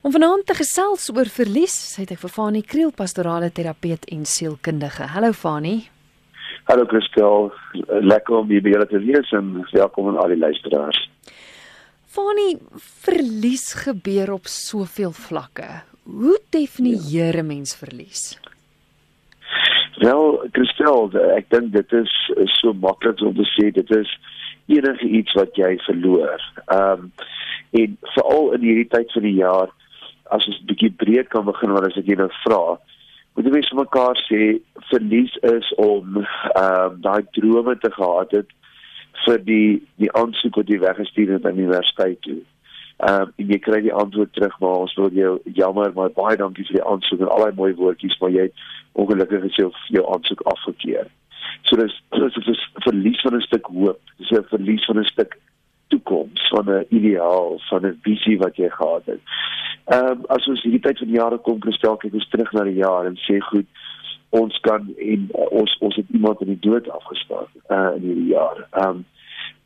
Om vanaand te gesels oor verlies, het ek vir Fanie Kriel, pastorale terapeut en sielkundige. Hallo Fanie. Hallo Christel, lekker om hier by julle te wees en welkom aan al die luisteraars. Fanie, verlies gebeur op soveel vlakke. Hoe definieer 'n mens verlies? Wel, Christel, ek dink dit is so maklik om te sê dit is enige iets wat jy verloor. Ehm um, en veral in hierdie tyd van die jaar as ons 'n bietjie breed kan begin wat as ek julle vra moet jy vir mekaar sê verlies is om ehm uh, daai drome te gehad het vir die die aansoek wat jy weggestuur het aan die universiteit toe. Ehm uh, en jy kry die antwoord terug maar ons wil jou jammer maar baie dankie vir die aansoek en al daai mooi woordjies maar jy het ongelukkig gesê jou aansoek afgekeur. So dis dis is 'n verlies van 'n stuk hoop. Dis 'n verlies van 'n stuk toekoms, van 'n ideaal, van 'n visie wat jy gehad het. Ehm um, as ons hierdie tyd van die jare kom, kristel kyk ons terug na die jaar en sê goed, ons kan en uh, ons ons het iemand in die dood afgestaan uh in hierdie jaar. Ehm um,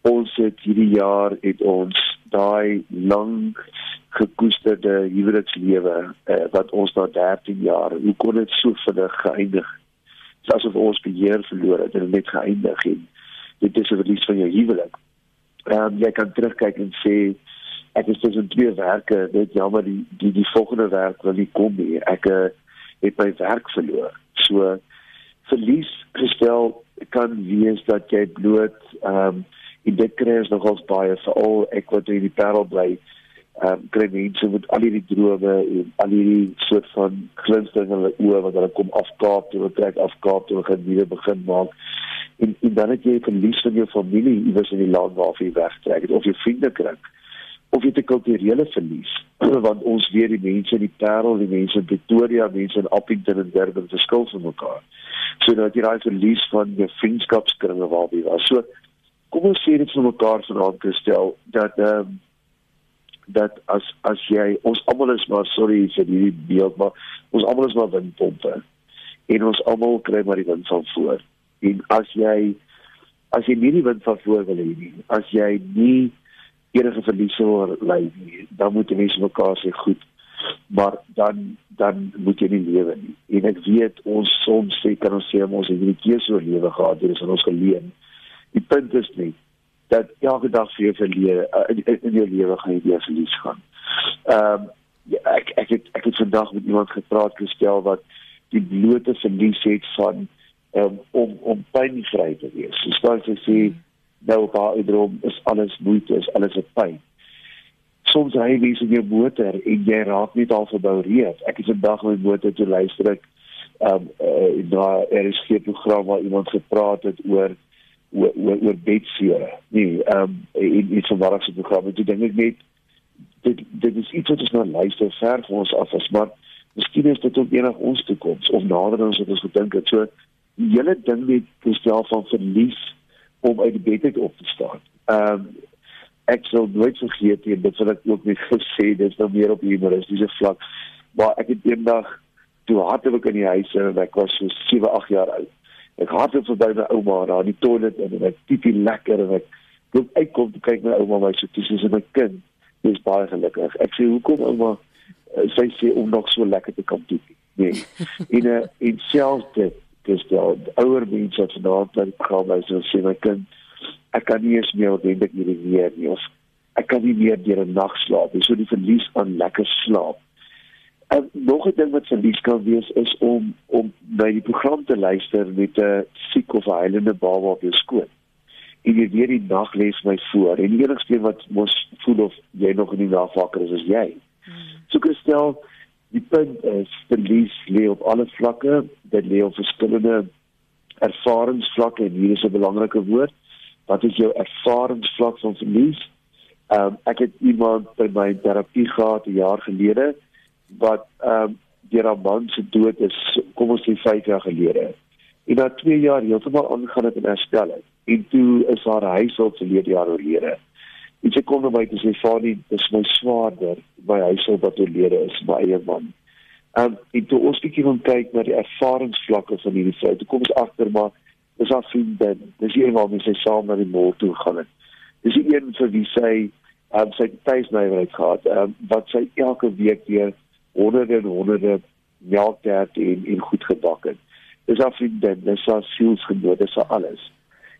ons het hierdie jaar het ons daai lang gekoesterde huwelikslewe uh, wat ons na 13 jaar, hoe kon dit so vinnig geëindig? Dit is asof ons beheer verloor het en net geëindig het. Dit is 'n verlies van jou huwelik. Ehm um, jy kan terugkyk en sê ek is tussen twee werke, dit jammer die die die volgende werk wil nie kom nie. Ek uh, het my werk verloor. So verlies gestel kan wees dat jy bloot ehm um, in dit kry ons nogals baie veral ek wat in die parel bly ehm um, kry mense met al hierdie drome en al hierdie soort van glinstering in hulle oë wat hulle kom afkaap, hulle trek afkaap, hulle gaan weer begin maak. En, en dan het jy verlies van jou familie iewers in die land waarvan jy wegtrek het of jou vriende kry of jy 'n kulturele verlies want ons weet die mense in die Parel, die mense in Pretoria, mense in Appington en Durban verskil van mekaar. So dat jy daai verlies van jou vriendskapskringe waar jy was. So kom ons sê dit vir mekaar vanaand gestel dat ehm um, dat as as jy ons almal is maar sorry vir hierdie beeld maar ons almal is maar windpompe en ons almal kry maar die wind van voor. En as jy as jy nie die wind van voor wil hê nie, as jy nie enige verlies oor lê nie, dan moet jy mense mekaar sê goed. Maar dan dan moet jy nie lewe nie. En ek weet ons soms sê kan ons sê ons het hierdie keuse oor lewe gehad, dit is aan ons geleen. Die punt is nie dat elke dag vir jou verleer uh, in, in jou lewe gaan jy weer verlies gaan. Ehm um, ja, ek ek het ek het vandag met iemand gepraat gestel wat die blote verlies het van um, om om pynvry te wees. So staan sy sê nou op haar droom is alles moeite, is alles 'n pyn. Soms ry jy in jou motor en jy raak net al verbou reed. Ek het vandag met my motor toe luister ek um uh, daar er is 'n program waar iemand gepraat het oor oor oor, bedseer. Nee, um in iets van waar ek se program het, dink ek net dit dit is iets wat ons nou luister ver van ons af is, maar miskien is dit ook enig ons toekoms of nader as wat ons gedink het. So die hele ding met gestel van verlies om uit die bed uit op te staan. Ehm um, ek sou nooit vergeet nie dit wat ek ook net gesê dis nou meer op humoristiese vlak. Maar ek het eendag toe hardloop in die huis en ek was so 7, 8 jaar oud. Ek hardloop verby my ouma daar in die toilet en ek piepie lekker en ek loop uitkom te kyk na ouma my so dis is my kind. Dis baie gelukkig. Ek sê hoekom ouma sy sê om nog so lekker te kan piepie. Nee. in 'n in selfs dit dis die ouer mense wat vandag by die program is en sê my kind ek kan nie eens meer ordentlik hierdie weer nie. Of ek kan nie meer deur 'n nag slaap nie. So die verlies aan lekker slaap. En nog 'n ding wat verlies kan wees is om om by die program te luister met 'n siek of heilende baba op jou skoot. En jy weet die nag lê my voor. En die enigste wat mos voel of jy nog in die nag wakker is is jy. Hmm. so gestel Die punt is verlies lê op alle vlakke, dit lê op verskillende ervaringsvlakke en hier is 'n belangrike woord. Wat is jou ervaringsvlak van verlies? Ehm um, ek het iemand by my terapie gehad 'n jaar gelede wat ehm um, deur 'n man se dood is, kom ons sê 5 jaar gelede. En na 2 jaar heeltemal aangaan het en herstel het. En toe is haar huis al verlede jaar oorlede. En sy kom na my en sê Fani, dit is my swaarder by huishoud wat oorlede is, my eie man. Um, en toe ons bietjie gaan kyk na die ervaringsvlakke van hierdie vrou, toe kom ons agter maar dis haar vriendin. Dis een waarmee sy saam na die mall toe gegaan het. Dis die een vir wie sy um, sy tuisnywerheid gehad um, wat sy elke week weer honderde en honderde melktert en en goed gebak het. Dis haar vriendin, dis haar sielsgenoot, dis haar alles.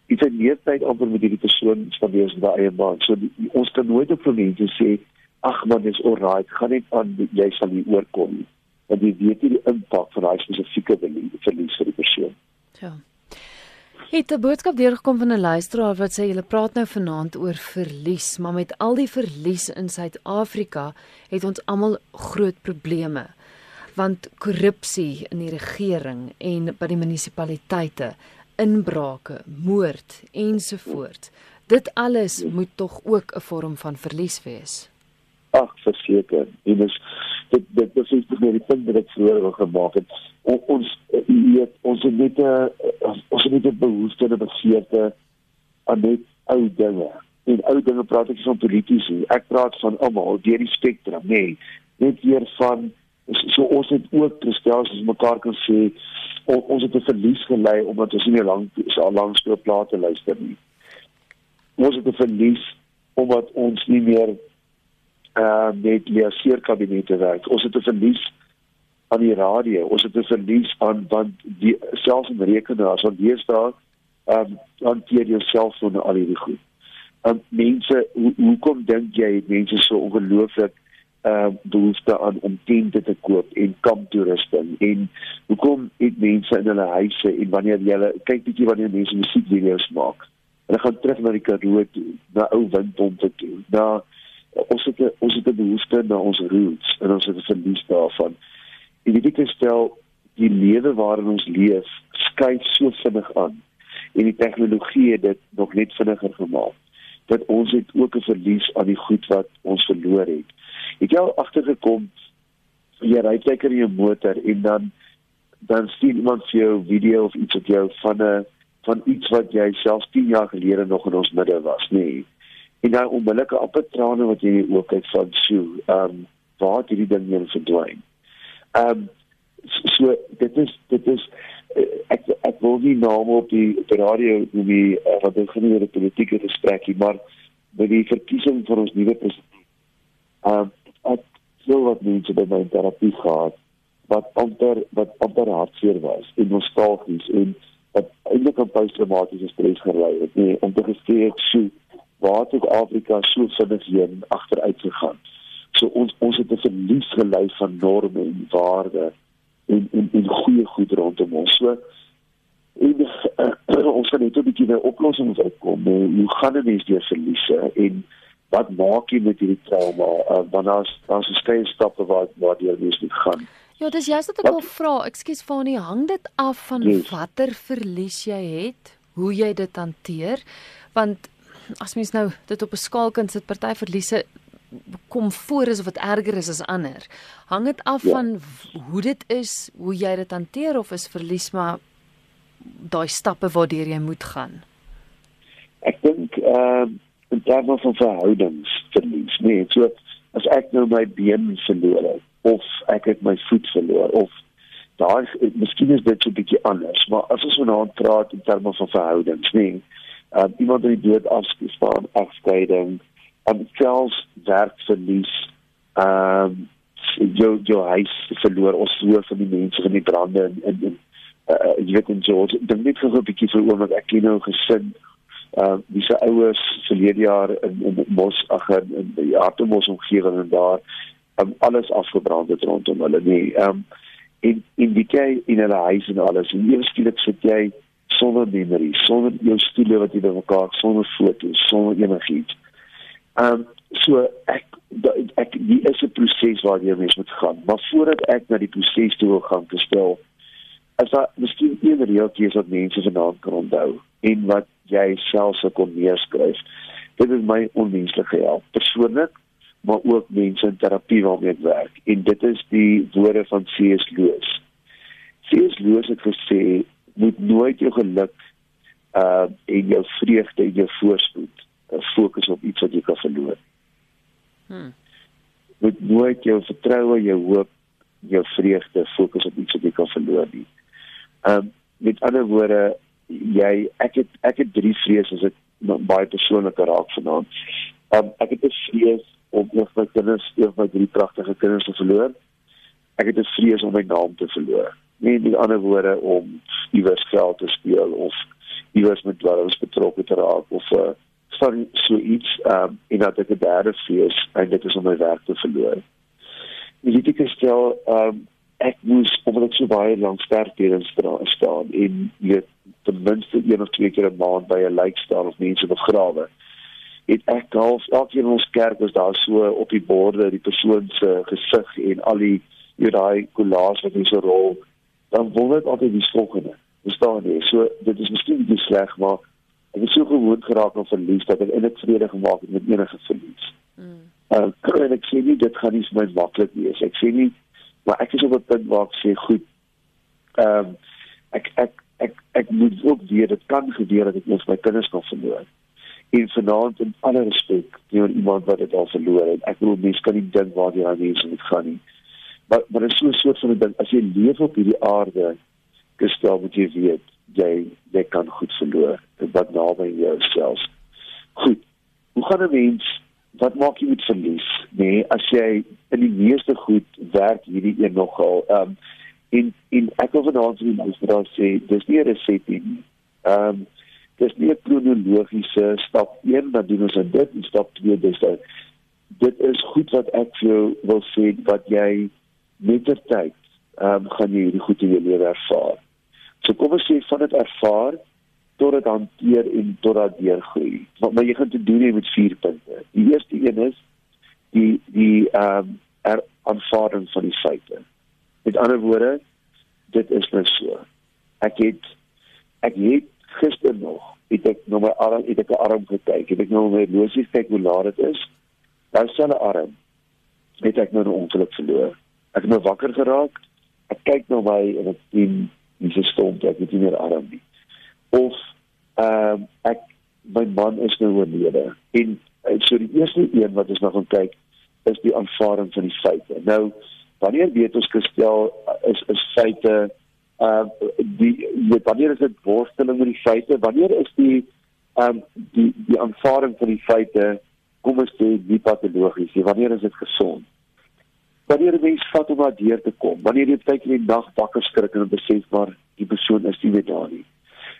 Dit is nie tyd amper met hierdie persoon spandeer in daai baan. So die, ons kan nooit op mense sê ag man, dis alright, gaan net aan jy sal hier oorkom. Want jy weet nie die impak van daai spesifieke verlies vir die persoon. Ja. Het 'n boodskap deurgekom van 'n luisteraar wat sê julle praat nou vanaand oor verlies, maar met al die verlies in Suid-Afrika het ons almal groot probleme. Want korrupsie in die regering en by die munisipaliteite, inbrake, moord ensovoorts. Dit alles moet tog ook 'n vorm van verlies wees. Ag, verseker. Dit is dit dit is iets wat die punt wat ek vroeër gemaak het. O, ons weet ons het net 'n ons het net 'n behoefte en 'n begeerte aan net ou dinge. En ou dinge praat ek van politici. Ek praat van almal deur die spektrum, nê. Nee, net weer van so ons het ook gestel as mekaar kan sê on, ons het 'n verlies gelei omdat ons nie lank so lank speel plate luister nie. Ons het 'n verlies omdat ons nie meer uh met leerseer kabinete werk. Ons het 'n verlies aan die radio. Ons het 'n verlies aan want die selfs in rekenaars hier staan, ehm um, hanteer jou selfoon al hierdie goed. Um mense, hoekom hoe dink jy mense so ongelooflik uh behoefte aan om tente te koop en kamptoerusting en hoekom het mense in hulle huise en wanneer jy kyk bietjie wanneer mense musiekvideo's maak. Hulle gaan terug na die Karoo na ou windpompe toe, na ons het ons het 'n behoefte na ons roots en ons het 'n verlies daarvan. En dit ek stel die lewe waarin ons leef skuif so vinnig aan en die tegnologie het dit nog net vinniger gemaak dat ons het ook 'n verlies aan die goed wat ons verloor het. Het al agtergekom jy ry lekker in jou motor en dan dan sien iemand vir jou video of iets op jou van 'n van iets wat jy selfs 10 jaar gelede nog in ons midde was, nê. Nee en daai onbillike appeltrane wat jy ook kyk van so ehm um, waar het hierdie ding heen verdwyn. Ehm um, so dit is dit is uh, ek ek wil nie nou op die, die radio noem die uh, wat dit genoem word politieke gesprekkie maar by die verkiesing van ons nuwe president. Ehm uh, sou wat mense by my terapie gehad wat amper wat amper hartseer was en nostalgies en wat eintlik 'n posttraumatiese stres gelei het nee om te gesê ek sou waar het Afrika so vinnig heen agteruit gegaan. So ons ons het 'n verlies gelei van norme en waarde en en en goeie goed rondom ons. So en uh, ons gaan net 'n bietjie by oplossings uitkom. Hoe gaan dit mens deur verliese en wat maak jy met hierdie trauma? Uh, want daar's daar's skei stappe waar waar jy mens moet gaan. Ja, dis juist wat ek wil vra. Ekskuus Fanie, hang dit af van yes. watter verlies jy het, hoe jy dit hanteer? Want as mens nou dit op 'n skaal kan sit, party verliese kom voor is of wat erger is as ander. Hang dit af ja. van hoe dit is, hoe jy dit hanteer of is verlies maar daai stappe waardeur jy moet gaan. Ek dink ehm uh, in terme van verhoudings verlies, nee, so as ek nou my been verloor het of ek het my voet verloor of daai miskien is dit so 'n bietjie anders, maar as ons vanaand praat in terme van verhoudings, nee, uh, iemand wat die dood afstaan afskeiding en selfs werkverlies ehm um, jou jou huis verloor ons hoor van die mense van die brande in in, in uh, jy weet in George dan net gou 'n bietjie vir oom wat ek nou gesin uh wie se ouers verlede jaar in in Mos ag in die Artemis omgewing en daar um, alles afgebrand het rondom hulle nie um in in die kei in hulle huis en alles en eers skielik sit jy sonder memories, sonder jou stoele wat jy bymekaar, sonder foto's, sonder enigiets. Ehm um, so ek ek die is 'n proses waar jy mens moet gaan. Maar voordat ek na die proses toe wil gaan gestel, as daar miskien een reeltjie is wat mense vanaand kan onthou en wat jy self sou kon neerskryf. Dit is my onmenslike help persoonlik maar ook mense in terapie waarmee ek werk en dit is die woorde van C.S. Lewis. C.S. Lewis het gesê moet nooit jou geluk uh en jou vreugde en jou voorspoed uh, fokus op iets wat jy kan verloor. Hm. Moet nooit jou vertroue, jou hoop, jou vreugde fokus op iets wat jy kan verloor nie. Um met ander woorde, jy ek het ek het drie vrese as ek baie persoonlik raak vanaand. Um ek het 'n vrees om een van my kinders, een van my drie pragtige kinders te verloor. Ek het 'n vrees om my naam te verloor. Nie in ander woorde om iewers geld te speel of iewers met dwelms betrokke te raak of uh, van so iets um en dat ek 'n derde vrees en dit is om my werk te verloor. Ek stel um ek moes omdat ek so baie lank sterk hier in staan en weet ten minste een of twee keer 'n maand by 'n lijk staan of mense begrawe het ek half elke in ons kerk was daar so op die borde die persoon se gesig en al die jy daai kollaas wat in so rol dan word dit altyd die volgende verstaan jy? So dit is miskien nie sleg maar ek het so gewoond geraak aan verlies dat ek in dit vrede gemaak het met enige verlies. Mm. uh, en ek sê nie dit gaan nie vir my maklik wees. Ek sê nie maar ek is op 'n punt waar ek sê goed ehm um, ek ek ek ek moet ook weet dit kan gebeur dat ek net my kinders kan verloor. En vanaand in alle respek teenoor iemand wat dit al verloor het. Ek bedoel mense kan nie dink waar die mense moet gaan nie. Maar maar is so 'n soort van ding as jy leef op hierdie aarde gestel moet jy weet jy jy kan goed verloor. Wat naby jou self goed hoe gaan 'n mens wat maak jy met verlies nê nee, as jy in die meeste goed werk hierdie een nogal ehm um, en en ek wil vanaand vir die luisteraars sê dis nie 'n resep nie. Ehm um, dis nie 'n kronologiese stap 1 dan doen ons dit en stap 2 dis dan dit is goed wat ek vir jou wil sê wat jy met die tyd ehm um, gaan jy hierdie goed in jou lewe ervaar. So kom ons sê van dit ervaar tot dit hanteer en tot dat deurgroei. Maar, maar jy gaan te doen met vier punte. Die eerste een is die die ehm um, er aanvaarding van die feite. Met ander woorde, dit is nou so. Ek het ek het gister nog het ek nou my arm het ek 'n arm gekyk. Het ek nou my losie kyk hoe laat dit is. Dan sien 'n arm het ek nou 'n ongeluk verloor. Ek het nou wakker geraak. Ek kyk nou my en ek sien dis gestomp. Ek het nie meer arm nie of ehm uh, ek my man is nou oorlede en so die eerste een wat ons nou gaan kyk is die aanvaarding van die feite. Nou wanneer weet ons gestel is is feite uh die weet wanneer is dit worsteling met die feite? Wanneer is die ehm um, die die aanvaarding van die feite kom ons sê die patologies? Wanneer is dit gesond? Wanneer mens vat om daardeur te kom? Wanneer jy kyk in die nag wakker skrik en besef maar die persoon is nie meer daar nie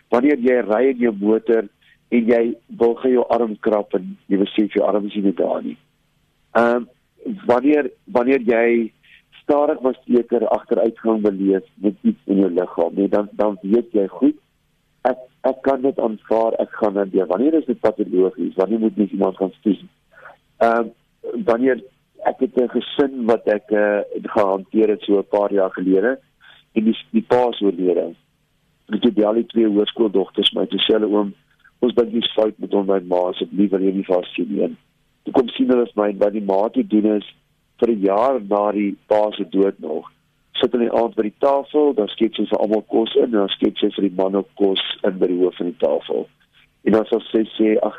wanneer jy ry in jou motor en jy wil gou jou arm krap en jy besef jou arm is nie daar nie. Ehm um, wanneer wanneer jy stadig maar seker agteruitgang beleef met iets in jou liggaam, nee, dan dan weet jy goed ek ek kan dit aanvaar, ek gaan dit doen. Wanneer is dit patologies? Wanneer moet mens iemand gaan stuur? Ehm um, wanneer ek het 'n gesin wat ek uh, gehanteer het so 'n paar jaar gelede en die die pa se oorlede met die al die twee hoërskooldogters my te sê oom ons dink dis fout met hom my ma asseblief wil jy nie vas sien nie. Toe kom sien hulle my wat die ma te doen is vir 'n jaar na die pa se dood nog. Sit hulle aand by die tafel, dan skep sy vir almal kos in en dan skep sy vir die man ook kos in by die hoof van die tafel. En dan sê sy sê ag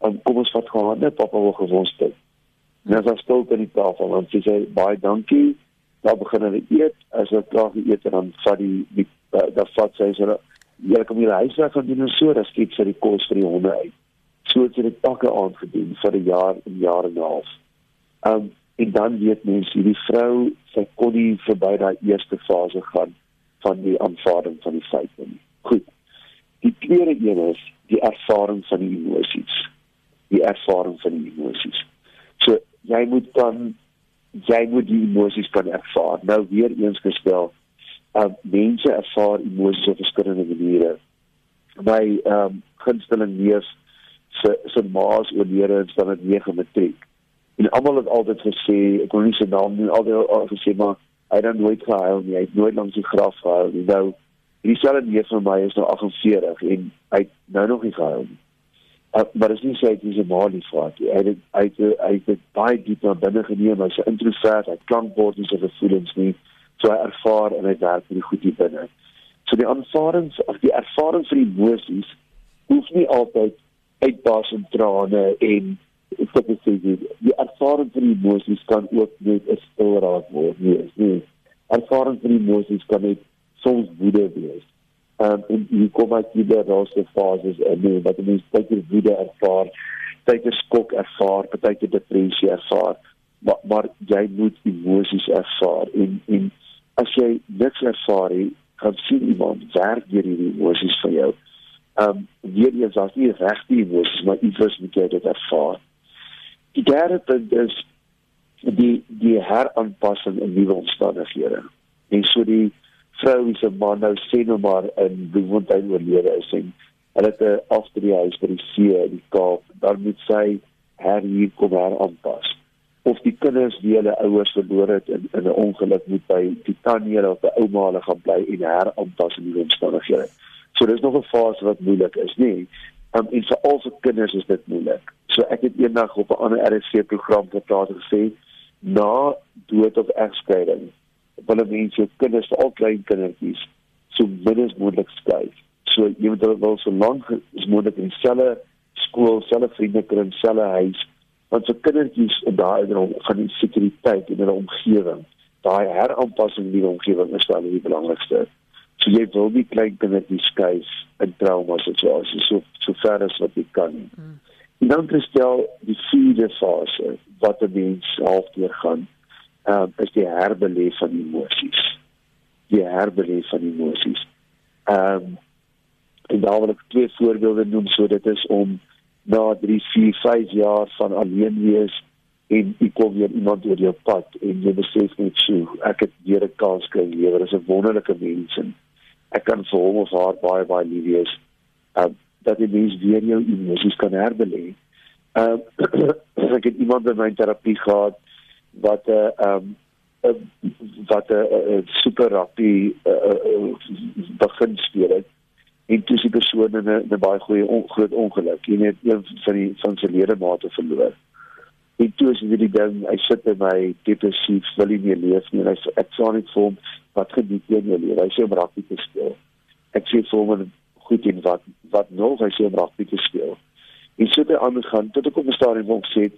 kom ons vat gaan net pappa wil gewons het. En dan sê sy by die tafel en sy sê baie dankie. Dan begin hulle eet. As hulle klaar geëet het dan vat die die dat vat sy so jy kom hier huis weg van die so dat skiet vir die kos vir die honde uit. So het sy dit pakke aangedoen vir 'n jaar en jare en 'n half. Um en dan weet mense hierdie vrou sy kon nie verby daai eerste fase gaan van die aanvaarding van die feite nie. Goed. Die tweede een is die ervaring van die emosies. Die ervaring van die emosies. So jy moet dan jy moet die emosies kan ervaar. Nou weer eens gestel uh, mense ervaar emosies op verskillende maniere. My ehm um, gunsteling neef se se maas oorlede in staan dit 9 matriek. En almal het altyd gesê, ek wil nie sy naam noem, altyd al gesê maar hy het nooit gehuil nie. Hy het nooit langs die graf gehuil nie. Nou hierdie selfe neef van my is nou 48 en hy het nou nog nie gehuil nie. Uh, maar as jy sê jy is 'n maalie vat, hy het hy het hy het baie diep na binne geneem, hy's 'n introvert, hy klank word nie sy gevoelens nie so hy ervaar en hy werk vir die goed hier binne. So die aanvaarding of die ervaring vir die emosies hoef nie altyd uitbars in trane en ek sê sê die ervaring vir die emosies kan ook net 'n stil raak word. Nee, nee. Ervaring vir die emosies kan net soms woede wees. Um, en jy kom uit die laaste fases en nee, wat mense baie woede ervaar partyke skok ervaar, partyke depressie ervaar, maar maar jy moet emosies ervaar en en as jy niks ervaar nie, gaan sien iemand werk deur hierdie emosies vir jou. Ehm um, weer eens as nie regte emosies, maar iets moet jy dit ervaar. Die derde punt is die die heraanpassing in nuwe omstandighede. En so die vrou wie se man nou sê nou maar in Bloemfontein oorlede is en hulle het 'n afdriehuis by die see in die Kaap, dan moet sy her hier kom heraanpas of die kinders wie hulle ouers verloor het in in 'n ongeluk moet by die tannie of by ouma hulle gaan bly en heraanpas in die omstandighede. So dis nog 'n fase wat moeilik is, nê? Um, en vir al se kinders is dit moeilik. So ek het eendag op 'n ander RSC program gepraat en gesê na dood of egskeiding wil mense kinders al klein kindertjies so min as moontlik skei. So jy moet hulle wel so lank as moontlik in dieselfde skool, dieselfde vriendekring, dieselfde huis want vir kindertjies in daai drom van die sekuriteit in hulle omgewing daai heraanpassing in die omgewing is wel die belangrikste so jy wil nie klein kindertjies skuif in trauma situasies so so ver as wat jy kan. Mm. en dan stel die vierde fase wat 'n mens halfdeur gaan um, is die herbeleef van emosies die herbeleef van emosies ehm um, en daar wil ek twee voorbeelde noem so dit is om na 3, 4, 5 jaar van alleen wees en ek kom weer iemand oor jou pad en jy besef net so ek het weer 'n kans kry lewer is 'n wonderlike mens en ek kan vir hom of haar baie baie lief wees. Uh, dat die mens weer jou emosies kan herbelê. Uh, ek het iemand in my terapie gehad wat 'n uh, um, wat 'n uh, uh, super rappie uh, uh, begin speel het en toe sy persoon in 'n 'n baie goeie on, groot ongeluk en het een van die van sy ledemate verloor. En toe is dit die ding, hy sit in my depressief, wil nie meer leef nie hy sê ek sou net vir hom wat gedoen het in jou lewe. Hy sê om rugby te speel. Ek sê vir hom goed en wat wat nog hy sê om rugby te speel. En so het hy aangegaan tot ek op 'n stadium wou sê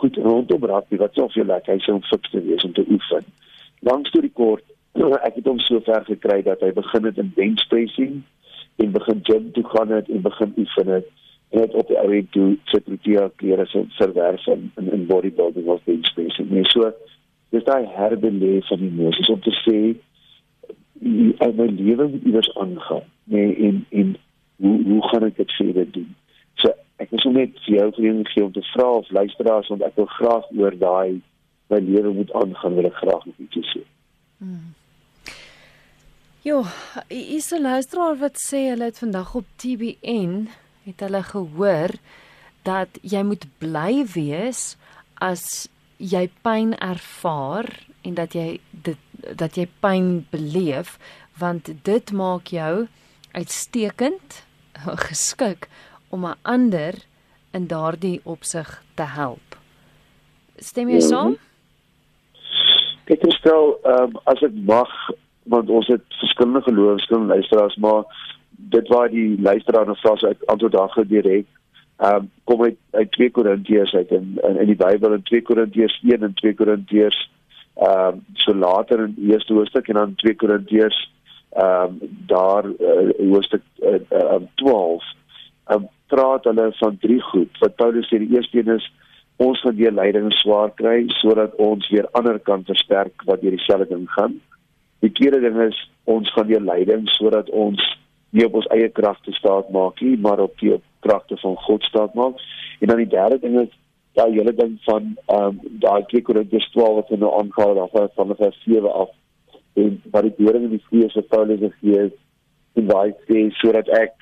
goed rondom rugby wat sou vir jou lekker hy sê om fiks te wees om te oefen. Langs toe die kort ek het hom so ver gekry dat hy begin het in bench pressing en begin gym toe gaan het en begin oefen het. En het op die ou end toe sit met die klere se verwerf in in bodybuilding of bench space en so dis daai herbeleef van die emosies om te sê in my lewe moet iewers aangaan nee en en hoe hoe gaan ek dit verder doen? So ek wil net vir jou vriende gee om te vra of luisteraars want ek wil graag oor daai my lewe moet aangaan wil ek graag nog ietsie sê. Hmm. Jo, is 'n luisteraar wat sê hulle het vandag op TBN het hulle gehoor dat jy moet bly wees as jy pyn ervaar en dat jy dit dat jy pyn beleef want dit maak jou uitstekend geskik om 'n ander in daardie opsig te help. Stem jy saam? Ek stel um, as ek mag want ons het verskillende gelowe, verskillende luisteraars, maar dit waar die luisteraar nou vra so uit antwoord daar direk. Ehm um, kom uit uit 2 Korintiërs uit in, in in die Bybel in 2 Korintiërs 1 en 2 Korintiërs ehm um, so later in die eerste hoofstuk en dan 2 Korintiërs ehm um, daar uh, hoofstuk uh, uh, 12 ehm um, praat hulle van drie goed. Wat Paulus sê die eerste een is ons gaan deur lyding swaar kry sodat ons weer ander kan versterk wat deur dieselfde ding gaan. Die tweede ding is ons gaan weer leiding sodat ons nie op ons eie kragte staat maak nie, maar op die kragte van God staat maak. En dan die derde ding is daai hele ding van ehm um, daai 2 Korintiërs 12 wat nou aangaan af van vers 7 af en wat die doring in die vlees wat Paulus gegee het en daai sê sodat ek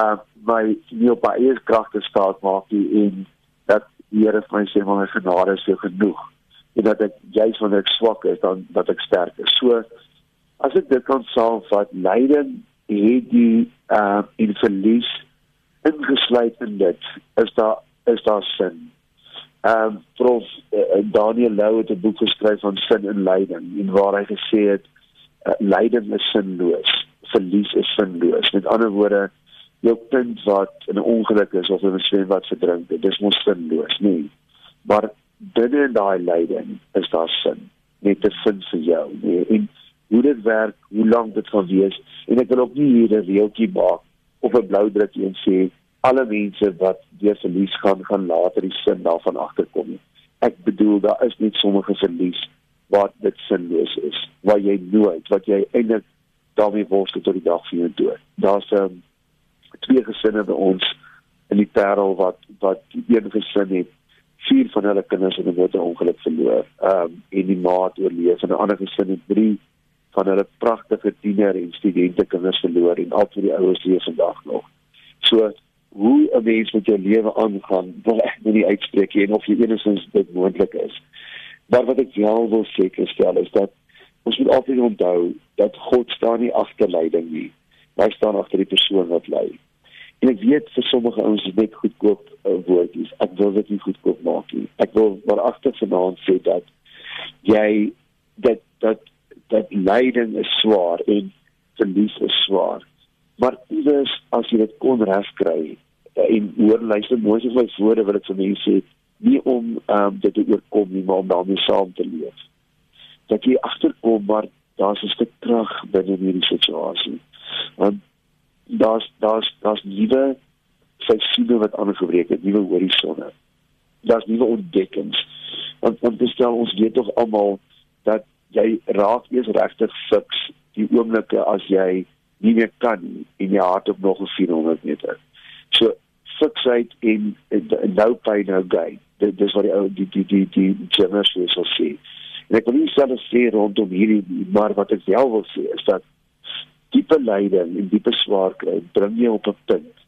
uh, my nie op my eie kragte staat maak nie en dat die Here vir my sê maar my genade is so genoeg en dat ek juis wanneer ek swak is dan dat ek sterk is. So as ek dit kan saamvat, lyding het die uh in verlies ingesluit in dit is daar is daar sin. Ehm um, prof uh, Daniel Lou het 'n boek geskryf van sin en lyding en waar hy gesê het uh, lyding is sinloos, verlies is sinloos. Met ander woorde jou kind wat in 'n ongeluk is of in 'n swembad verdrink, dit is mos sinloos, nee. Maar binne daai lyding is daar sin, net 'n sin vir jou, nee. En hoe dit werk, hoe lank dit gaan wees en ek wil ook nie hier 'n reeltjie maak of 'n blou drukkie en sê alle mense wat deur verlies gaan gaan later die sin daarvan agterkom nie. Ek bedoel daar is net sommige verlies wat dit sinloos is, waar jy nooit wat jy eintlik daarmee worstel tot die dag van jou dood. Daar's 'n um, twee gesinne by ons in die Parel wat wat een gesin het vier van hulle kinders in 'n motorongeluk verloor. Ehm um, en die ma het oorleef en 'n ander gesin het drie van hulle pragtige tiener en studente kinders verloor en al die ouers leef vandag nog. So hoe 'n mens met jou lewe aangaan, wil ek nie uitspreek nie en of jy enigstens dit moontlik is. Maar wat ek wel wil seker stel is dat ons moet altyd onthou dat God staan nie agter lyding nie. Hy staan agter die persoon wat ly. En ek weet vir sommige ouens is dit goedkoop uh, woordjies. Ek wil dit nie goedkoop maak nie. Ek wil maar agter vanaand sê dat jy dat dat dat lyding is swaar en verlies is swaar. Maar iewers as jy dit kon regkry uh, en hoor luister mooi so my woorde wil ek vir mense sê nie om um, dit te oorkom nie maar om daarmee saam te leef. Dat jy agterkom maar daar's 'n stuk krag binne hierdie situasie. Want daar's daar's daar's nuwe seisoene wat aangebreek het, nuwe horisonne. Daar's nuwe ontdekkings. Want want dit stel ons weet tog almal jy raak eers regtig fiks die oomblikke as jy nie meer kan en jy hardop nog 'n 400 meter. So fiksheid en, en, en nou pyn nou gain. Dit dis wat die ou die die die die wil so sê. En ek wil nie self sê rondom hierdie maar wat ek wel wil sê is dat diepe lyding en diepe swaar kry bring jou op 'n punt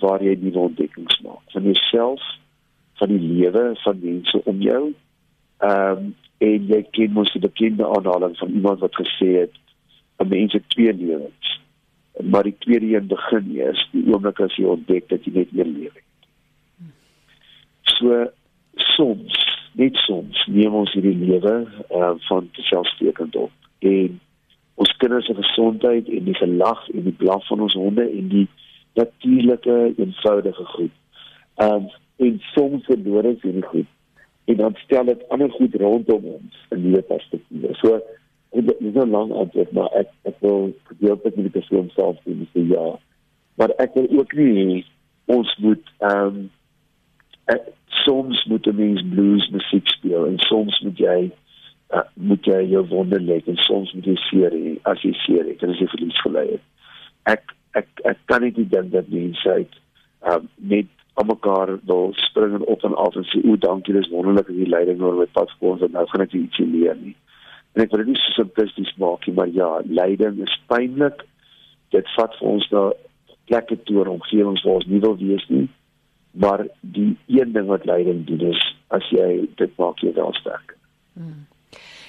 waar jy nuwe ontdekkings maak van jouself, van die lewe van mense om jou. Ehm um, en jy ken mos die bekende aanhaling van iemand wat gesê het 'n mens het twee lewens. Maar die tweede een begin eers die oomblik as jy ontdek dat jy net een lewe het. So soms, net soms, neem ons hierdie lewe uh, van selfstekend op en ons kinders se gesondheid en die gelag en die blaf van ons honde en die natuurlike eenvoudige goed. Um en soms verloor ons hierdie goed en dan stel dit ander goed rondom ons in nuwe perspektiewe. So dit is 'n lang antwoord maar ek ek wil gedeeltelik met die persoon self sê dis ja. Maar ek wil ook nie ons moet um ek, soms moet 'n mens blues musiek speel en soms moet jy uh, moet jy jou wonde lê en soms moet jy seer hê as jy seer het en as jy verlies gely het. Ek ek ek kan nie dink dat mense uit um net op mekaar wil spring en op en af en sê o, dankie, dis wonderlik dat jy leiding oor my pad gekom het en nou gaan ek iets leer nie. En ek wil dit nie so simplisties maak nie, maar ja, leiding is pynlik. Dit vat vir ons na plekke toe in omgewings waar ons nie wil wees nie. Maar die een ding wat leiding doen is as jy dit maak jy wel sterk. Hmm.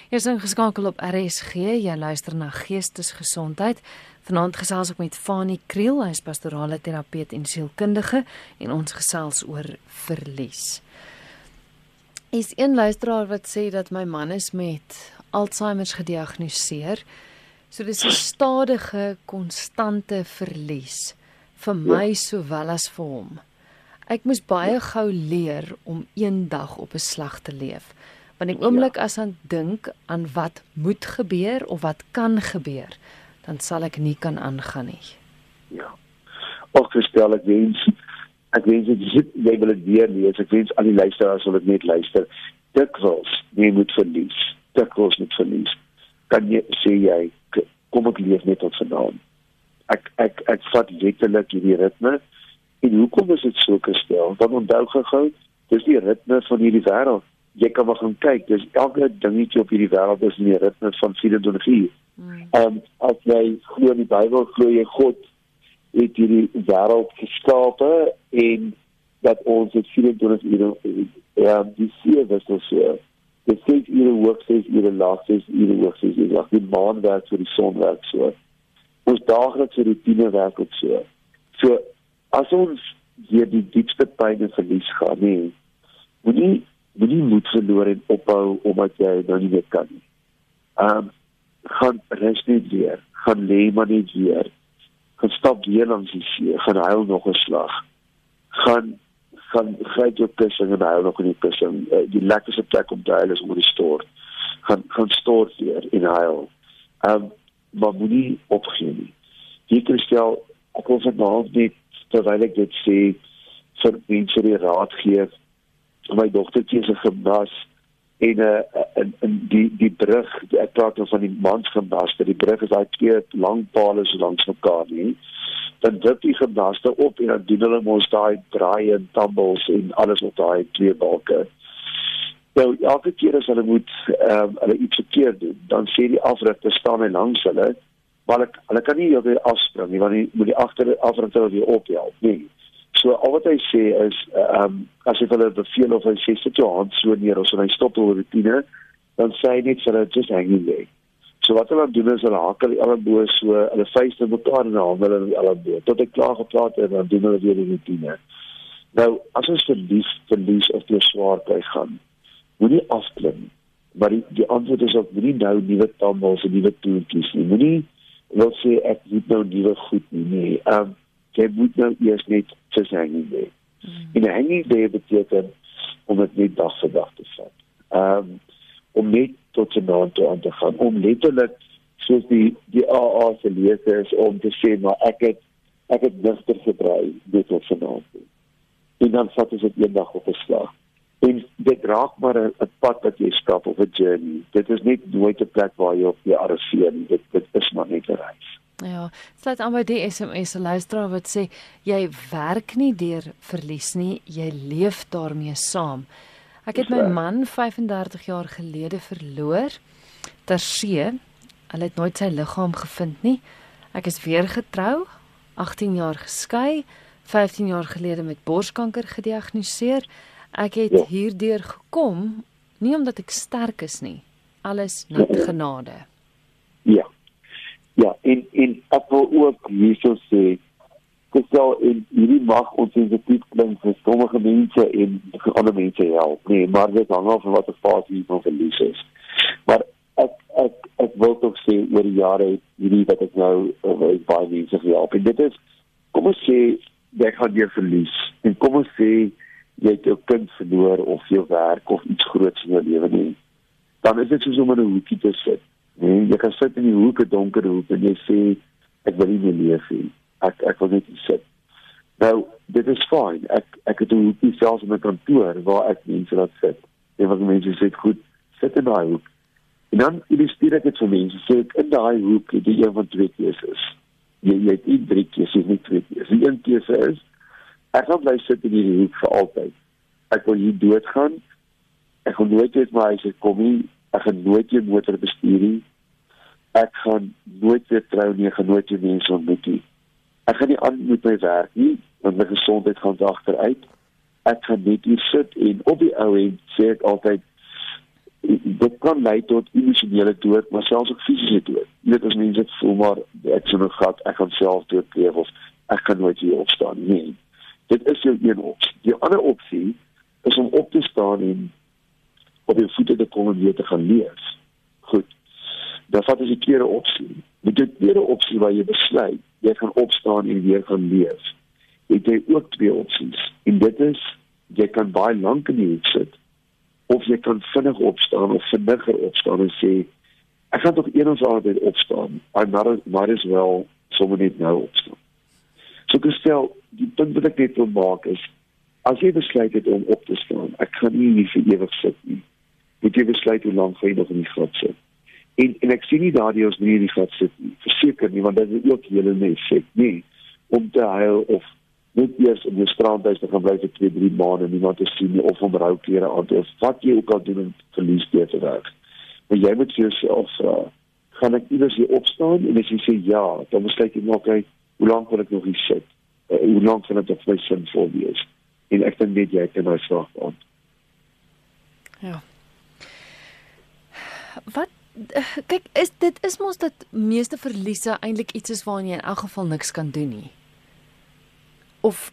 Jy is ingeskakel op RSG. Jy luister na Geestesgesondheid. Vanaand gesels ek met Fanie Kriel, hy is pastorale terapeut en sielkundige en ons gesels oor verlies. Is een luisteraar wat sê dat my man is met Alzheimer gediagnoseer. So dis 'n stadige, konstante verlies vir my sowel as vir hom. Ek moes baie gou leer om eendag op 'n slag te leef want die oomblik ja. as aan dink aan wat moet gebeur of wat kan gebeur dan sal ek nie kan aangaan nie. Ja. Ook gestel ek wens ek wens ek sit jy wil dit weer lees. Ek wens al die luisteraars sal dit net luister. Dikwels jy moet verlies. Dikwels moet verlies. Kan jy sê jy kom ek leef net tot vanaand ek ek ek vat letterlik hierdie ritme. En hoekom is dit so gestel want onthou gehou dis die ritme van hierdie wêreld jy kan maar gaan kyk, dis elke dingetjie op hierdie wêreld is in die ritme van 24 uur. Ehm um, as jy glo in die Bybel, glo jy God het hierdie wêreld geskape en dat ons dit 24 uur ja, die see was so so. Dit sê ure werk sê ure lag sê ure werk sê ure lag. Die maan werk vir die son werk so. Ons daaglikse rutine werk ook so. So as ons hier die diepste pyn en verlies gaan, nee, moenie moenie moed verloor en ophou omdat jy nou nie meer kan nie. Ehm um, gaan rus net weer, gaan lê maar net weer. Gaan stap weer langs die see, gaan huil nog 'n slag. Gaan gaan gryp jou kussing en huil nog in die kussing. Uh, die lekkerste plek om te huil is oor die stort. Gaan gaan stort weer en huil. Ehm um, maar moenie opgee nie. Jy kan stel ek wil vanaand net terwyl ek dit sê vir mense die raad gee my dogtertjie se gimnas en 'n uh, in in die die brug ek praat nou van die mans gimnas die brug is daai twee lang palle so langs mekaar nie dan druk die gimnas op en dan doen hulle mos daai draai en tumbles en alles op daai twee balke Nou elke keer as hulle moet ehm um, hulle iets verkeerd doen, dan sê die afrigter staan hy langs hulle, maar hulle hulle kan nie weer afspring nie want die moet die agter afrigter weer ophelp nie. So al wat hy sê is ehm um, as jy hulle beveel of hy sê sit jou hand so neer of so hy stop oor die tine, dan sê hy net vir hulle just hanging there. So wat hulle doen is hulle hakel die elmboë so, hulle vuiste mekaar en hulle hulle die elmboë tot hy klaar gepraat het dan doen hulle weer die rutine. Nou as ons verlies verlies of jy swaar kry gaan, moenie afklim. Maar die, die antwoord is ook moenie nou nuwe tambels en nuwe toertjies nie. Moenie wil sê ek moet nou nuwe goed nie. Nee. Ehm um, jy moet nou eers net vir hanging day. Mm. En hanging day beteken om dit net dag vir dag te vat. Ehm um, om net tot naam toe aan te gaan om letterlik soos die die AA se lese is om te sê maar ek het ek het nigter gebrei dit tot naam toe. En dan vat dit eendag op 'n slag. En dit raak maar 'n pad wat jy stap of 'n journey. Dit is net nooit 'n plek waar jy op jy arriveer nie. Dit dit is maar net 'n reis. Ja, sluit aan by die SMS se luisteraar wat sê jy werk nie deur verlies nie, jy leef daarmee saam. Ek het my man 35 jaar gelede verloor ter see. Hulle het nooit sy liggaam gevind nie. Ek is weer getrou, 18 jaar geskei, 15 jaar gelede met borskanker gediagnoseer. Ek het ja. hierdeur gekom nie omdat ek sterk is nie, alles net genade. Ja. Ja, en en ek wil ook hierso sê gestel en hierdie mag ons sensitief klink vir sommige mense en vir ander mense help. Nee, maar dit hang af van wat 'n fase van verlies is. Maar ek ek ek wil tog sê oor die jare hierdie wat ek nou oor baie mense gehelp. En dit is kom ons sê jy gaan weer verlies. En kom ons sê jy het jou kind verloor of jou werk of iets groots in jou lewe nie. Dan is dit soos om in 'n hoekie te sit Nee, jy kan sit in die hoek, 'n donker hoek en jy sê ek wil nie meer leef nie. Ek ek wil net sit. Nou, dit is fyn. Ek ek het 'n hoekie selfs in my kantoor waar ek mense laat sit. En wat mense sê, goed, sit in daai hoek. En dan illustreer ek dit vir mense. Sê ek in daai hoek het jy een van twee keuses. Jy jy het nie drie keuses nie, twee keuses. Die een keuse is ek gaan bly sit in hierdie hoek vir altyd. Ek wil hier doodgaan. Ek gaan nooit uit my huis kom nie ek gaan nooit weer motor bestuur nie. Ek gaan nooit weer trou nie, ek gaan nooit weer mense ontmoet nie. Ek gaan nie aan met my werk nie, want my gesondheid gaan agteruit. Ek gaan net hier sit en op die ou end sê ek altyd dit kan lei tot emosionele dood, maar selfs ook fisiese dood. Jy weet as mense voel maar ek sou gehad, ek gaan self dood leef of ek kan nooit weer opstaan nie. Dit is jou een opsie. Die ander opsie is om op te staan en op jou voete te kom en weer te gaan leef. Goed. Dan vat jy 'n tweede opsie. Met die tweede opsie waar jy besluit jy gaan opstaan en weer gaan leef. Het jy ook twee opsies. En dit is jy kan baie lank in die hoek sit of jy kan vinnig opstaan of vinniger opstaan en sê ek gaan tog eendag altyd opstaan. I might might as well sommer net nou opstaan. So gestel, die punt wat ek net wil maak is as jy besluit het om op te staan, ek gaan nie vir ewig sit nie moet jy besluit hoe lank jy nog in die gat sit. En en ek sien nie daardie ons nie in die gat sit nie. Verseker nie want dit is ook hele net sê nie om te huil of net eers in die strandhuis te gaan bly vir 2, 3 maande en niemand te sien nie of om rouklere aan te of wat jy ook al doen om verlies te te werk. Maar jy moet vir jouself vra, gaan ek iewers hier opstaan en as jy sê ja, dan besluit jy maar kyk, hoe lank wil ek nog hier sit? Uh, hoe lank gaan dit op my sinvol wees? En ek dink net jy kan my vraag beantwoord. Ja wat kyk is dit is mos dat meeste verliese eintlik iets is waaraan jy in elk geval niks kan doen nie. Of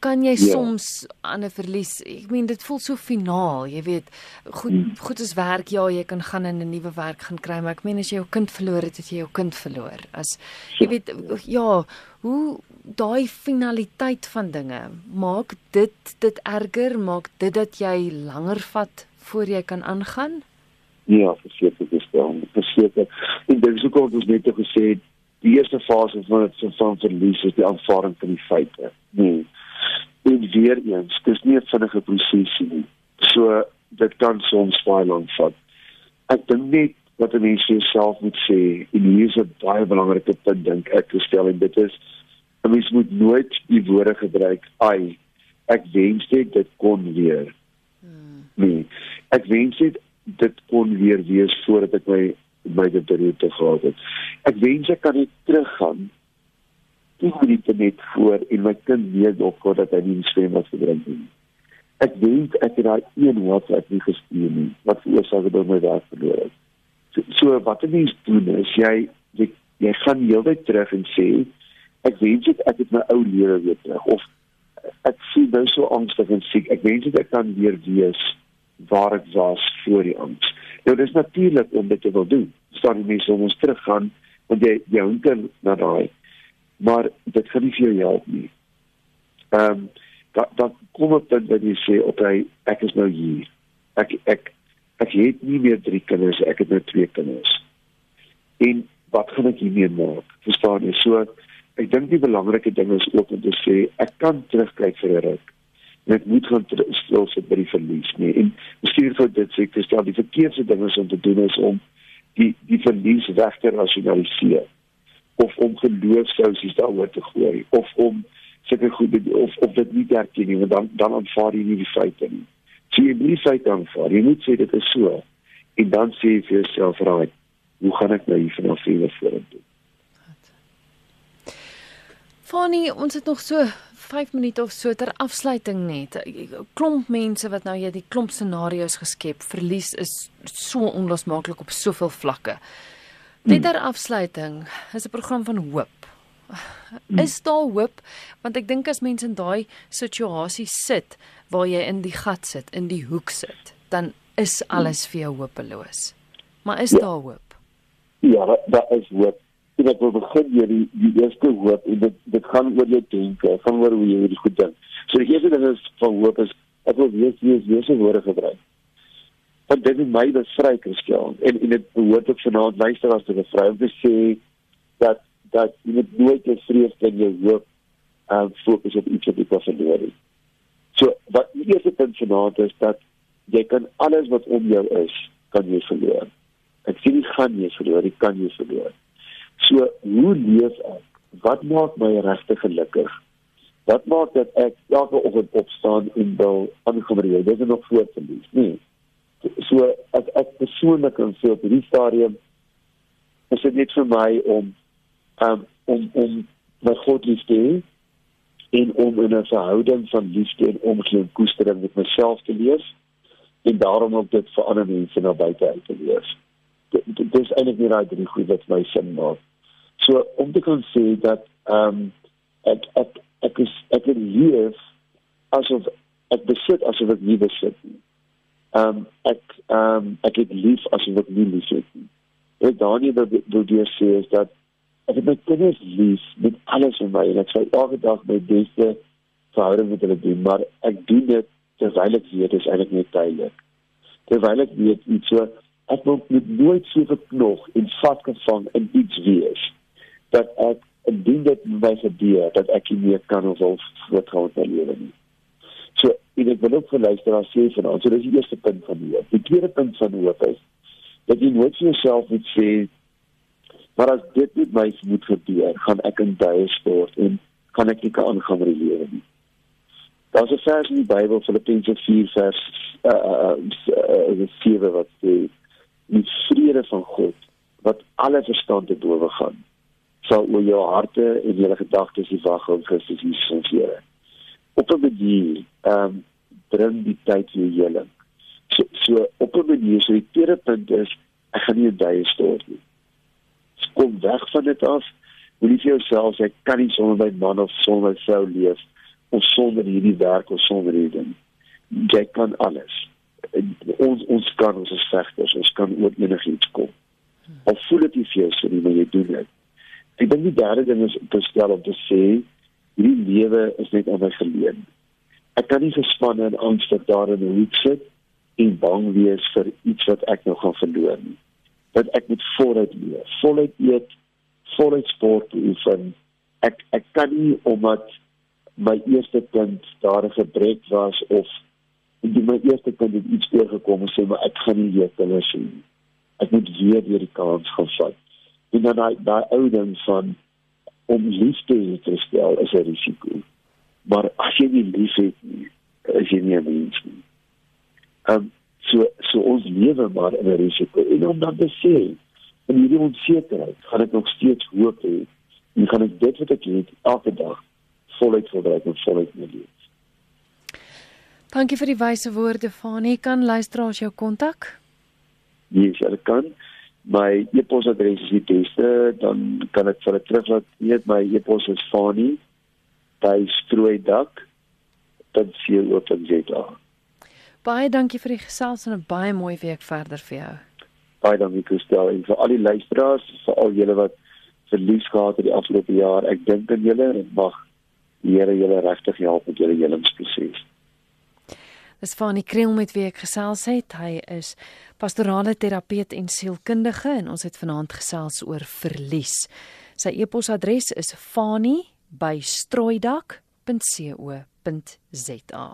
kan jy ja. soms aan 'n verlies, ek meen dit voel so finaal, jy weet, goed hmm. goed is werk, ja, jy kan gaan in 'n nuwe werk gaan kry, maar ek meen as jy jou kind verloor het, het jy jou kind verloor. As jy weet ja, hoe daai finaliteit van dinge maak dit dit erger, maak dit dat jy langer vat voor jy kan aangaan? Ja, verseker gestel, verseker. En dit is ook al ons net gesê die eerste fase van van, van verlies is die aanvaarding van die feite. Nee. En weer eens, dis nie 'n vinnige proses nie. So dit kan soms baie lank vat. Ek dink net wat 'n mens vir jouself moet sê, en hier is 'n baie belangrike punt dink ek te stel en dit is 'n mens moet nooit die woorde gebruik ai ek wens dit dit kon weer. Hmm. Nee, ek wens dit dit kon weer wees voordat ek my my dit te gehad het. Ek wens ek kan net teruggaan. Ek moet dit net voor en my kind weet nog voordat hy nie swem wat gedrink het. Ek wens ek het daai een WhatsApp nie gestuur nie wat veroorsaak dat my werk verloor het. So, so wat 'n mens doen is jy jy, jy gaan heeltyd terug en sê ek wens ek het my ou lewe weer terug of ek voel nou so angstig en siek. Ek wens ek kan weer wees waar ek was voor die angs. Nou dis natuurlik om dit te wil doen. Staan die mense om ons teruggaan want jy jy hunker na daai. Maar dit gaan nie vir jou help nie. Ehm um, dat dat kom op dat jy sê op hy ek is nou hier. Ek ek ek het nie meer drie kinders, ek het nou twee kinders. En wat gaan ek hiermee maak? Verstaan jy? So ek dink die belangrike ding is ook om te sê ek kan terugkyk vir 'n ruk net moet gaan stil sit by die verlies nie en bestuur vir dit sê ek stel die verkeerde ding is om te doen is om die die verlies weg te rasionaliseer of om geloofsousies daaroor te gooi. Of om seker goed of of dit nie erken nie want dan dan aanvaar jy nie die feite nie. So jy moet die feite aanvaar. Jy moet sê dit is so. En dan sê jy vir jouself raai hoe gaan ek nou hier vanaf hier vorentoe Fanny, ons het nog so 5 minute of so ter afsluiting net. Klomp mense wat nou hier die klomp scenario's geskep. Verlies is so onlosmaaklik op soveel vlakke. Net ter afsluiting, is 'n program van hoop. Is daar hoop? Want ek dink as mense in daai situasie sit waar jy in die gat sit, in die hoek sit, dan is alles vir jou hopeloos. Maar is ja. daar hoop? Ja, daar is hoop en ek wil begin hier die, die eerste hoop en dit dit gaan oor jou denke, gaan oor hoe jy hierdie goed dink. So die eerste ding is van hoop is ek wil weet wie is Jesus woorde gebruik. Want dit is my bevry Christian en en dit behoort ook vanaand luister as te bevry om te sê dat dat jy moet nooit jou vrees en jou hoop aan uh, fokus op iets wat jy verloor het. So wat die eerste punt vanaand is dat jy kan alles wat om jou is, kan jy verloor. Ek sê nie gaan jy verloor, jy kan jy verloor. So hoe leef ek? Wat maak my regtig gelukkig? Wat maak dat ek elke oggend opstaan en wil aangebrei? Dit is nog voor te lees, nee. So as ek persoonlik kan sê op hierdie stadium is dit net vir my om um, om om my God lief te hê en om in 'n verhouding van liefde en omgee en koestering met myself te leef en daarom ook dit vir ander mense na buite uit te leef. Dit is eintlik nie daai drie goed wat my sin maak. So om te kan sê dat ehm um, ek ek ek is ek het leef asof ek besit asof ek nie besit nie. Ehm um, ek ehm um, ek het lief asof ek nie lief het nie. Wat Daniel wil wil jy sê is dat ek het my kinders lief met alles in my en ek sal elke dag my beste verhouding met hulle doen, maar ek doen dit terwyl ek weet dit is eintlik net tydelik. Terwyl ek weet iets so ek wil nooit so geknog en vasgevang in iets wees dat ek indien dit my gebeur dat ek nie meer kan of wil met my lewe nie. So, en ek wil ook vir luisteraars sê vanaand, so dis die eerste punt van hoop. Die tweede punt van hoop is dat jy nooit vir jouself moet sê maar as dit met my moet gebeur, gaan ek in duie stort en kan ek nie kan aangaan met die lewe nie. Daar's 'n vers in die Bybel, Filippense 4 vers uh uh, uh, uh 7 wat sê die vrede van God wat alle verstand te bowe gaan sal oor jou harte en jou gedagtes die wag op Christus Jesus ons Here. Op 'n manier ehm um, bring die tyd jou heling. So, so op 'n manier so die tweede punt is ek gaan nie duie stort nie. Kom weg van dit af. Moenie vir jouself sê ek kan nie sonder my man of sonder my vrou leef of sonder hierdie werk of sonder hierdie ding. Jy kan alles. Ons ons kan ons is vegters, ons kan oor enigiets kom. Al voel dit nie vir jou so nie, maar jy doen dit. Ek dink die derde ding is om te stel om te sê hierdie lewe is net aan my geleen. Ek kan nie gespanne en angstig daar in 'n hoek sit en bang wees vir iets wat ek nou gaan verloor nie. Dat ek moet voluit leef, voluit eet, voluit sport oefen. Ek ek kan nie omdat my eerste kind daar 'n gebrek was of die my eerste kind het iets oorgekom en sê maar ek gaan nie weer kinders sien. Ek moet weer weer die kans gaan vat. En dan daai daai ou ding van om liefde te stel is 'n risiko. Maar as jy nie lief het nie, is jy nie 'n mens nie. Ehm um, so so ons lewe maar in 'n risiko en om dan te sê in hierdie onsekerheid gaan ek nog steeds hoop hê en gaan ek dit wat ek het elke dag voluit verbruik en voluit leef. Dankie vir die wyse woorde Fanie. Kan luisteraars jou kontak? Nee, jy kan. My e-posadres is die beste, dan kan ek vir hulle teruglaat weet my e-pos is fanie@strooidak.co.za. Baie dankie vir die gesels en 'n baie mooi week verder vir jou. Baie dankie Christel en vir al die luisteraars, vir al julle wat verlies gehad het die afgelope jaar. Ek dink aan julle en mag die Here julle regtig help met julle helingsproses. Dis Fanie Kriel met wie ek gesels het. Hy is pastorale terapeut en sielkundige en ons het vanaand gesels oor verlies. Sy e-posadres is fanie@strooidak.co.za.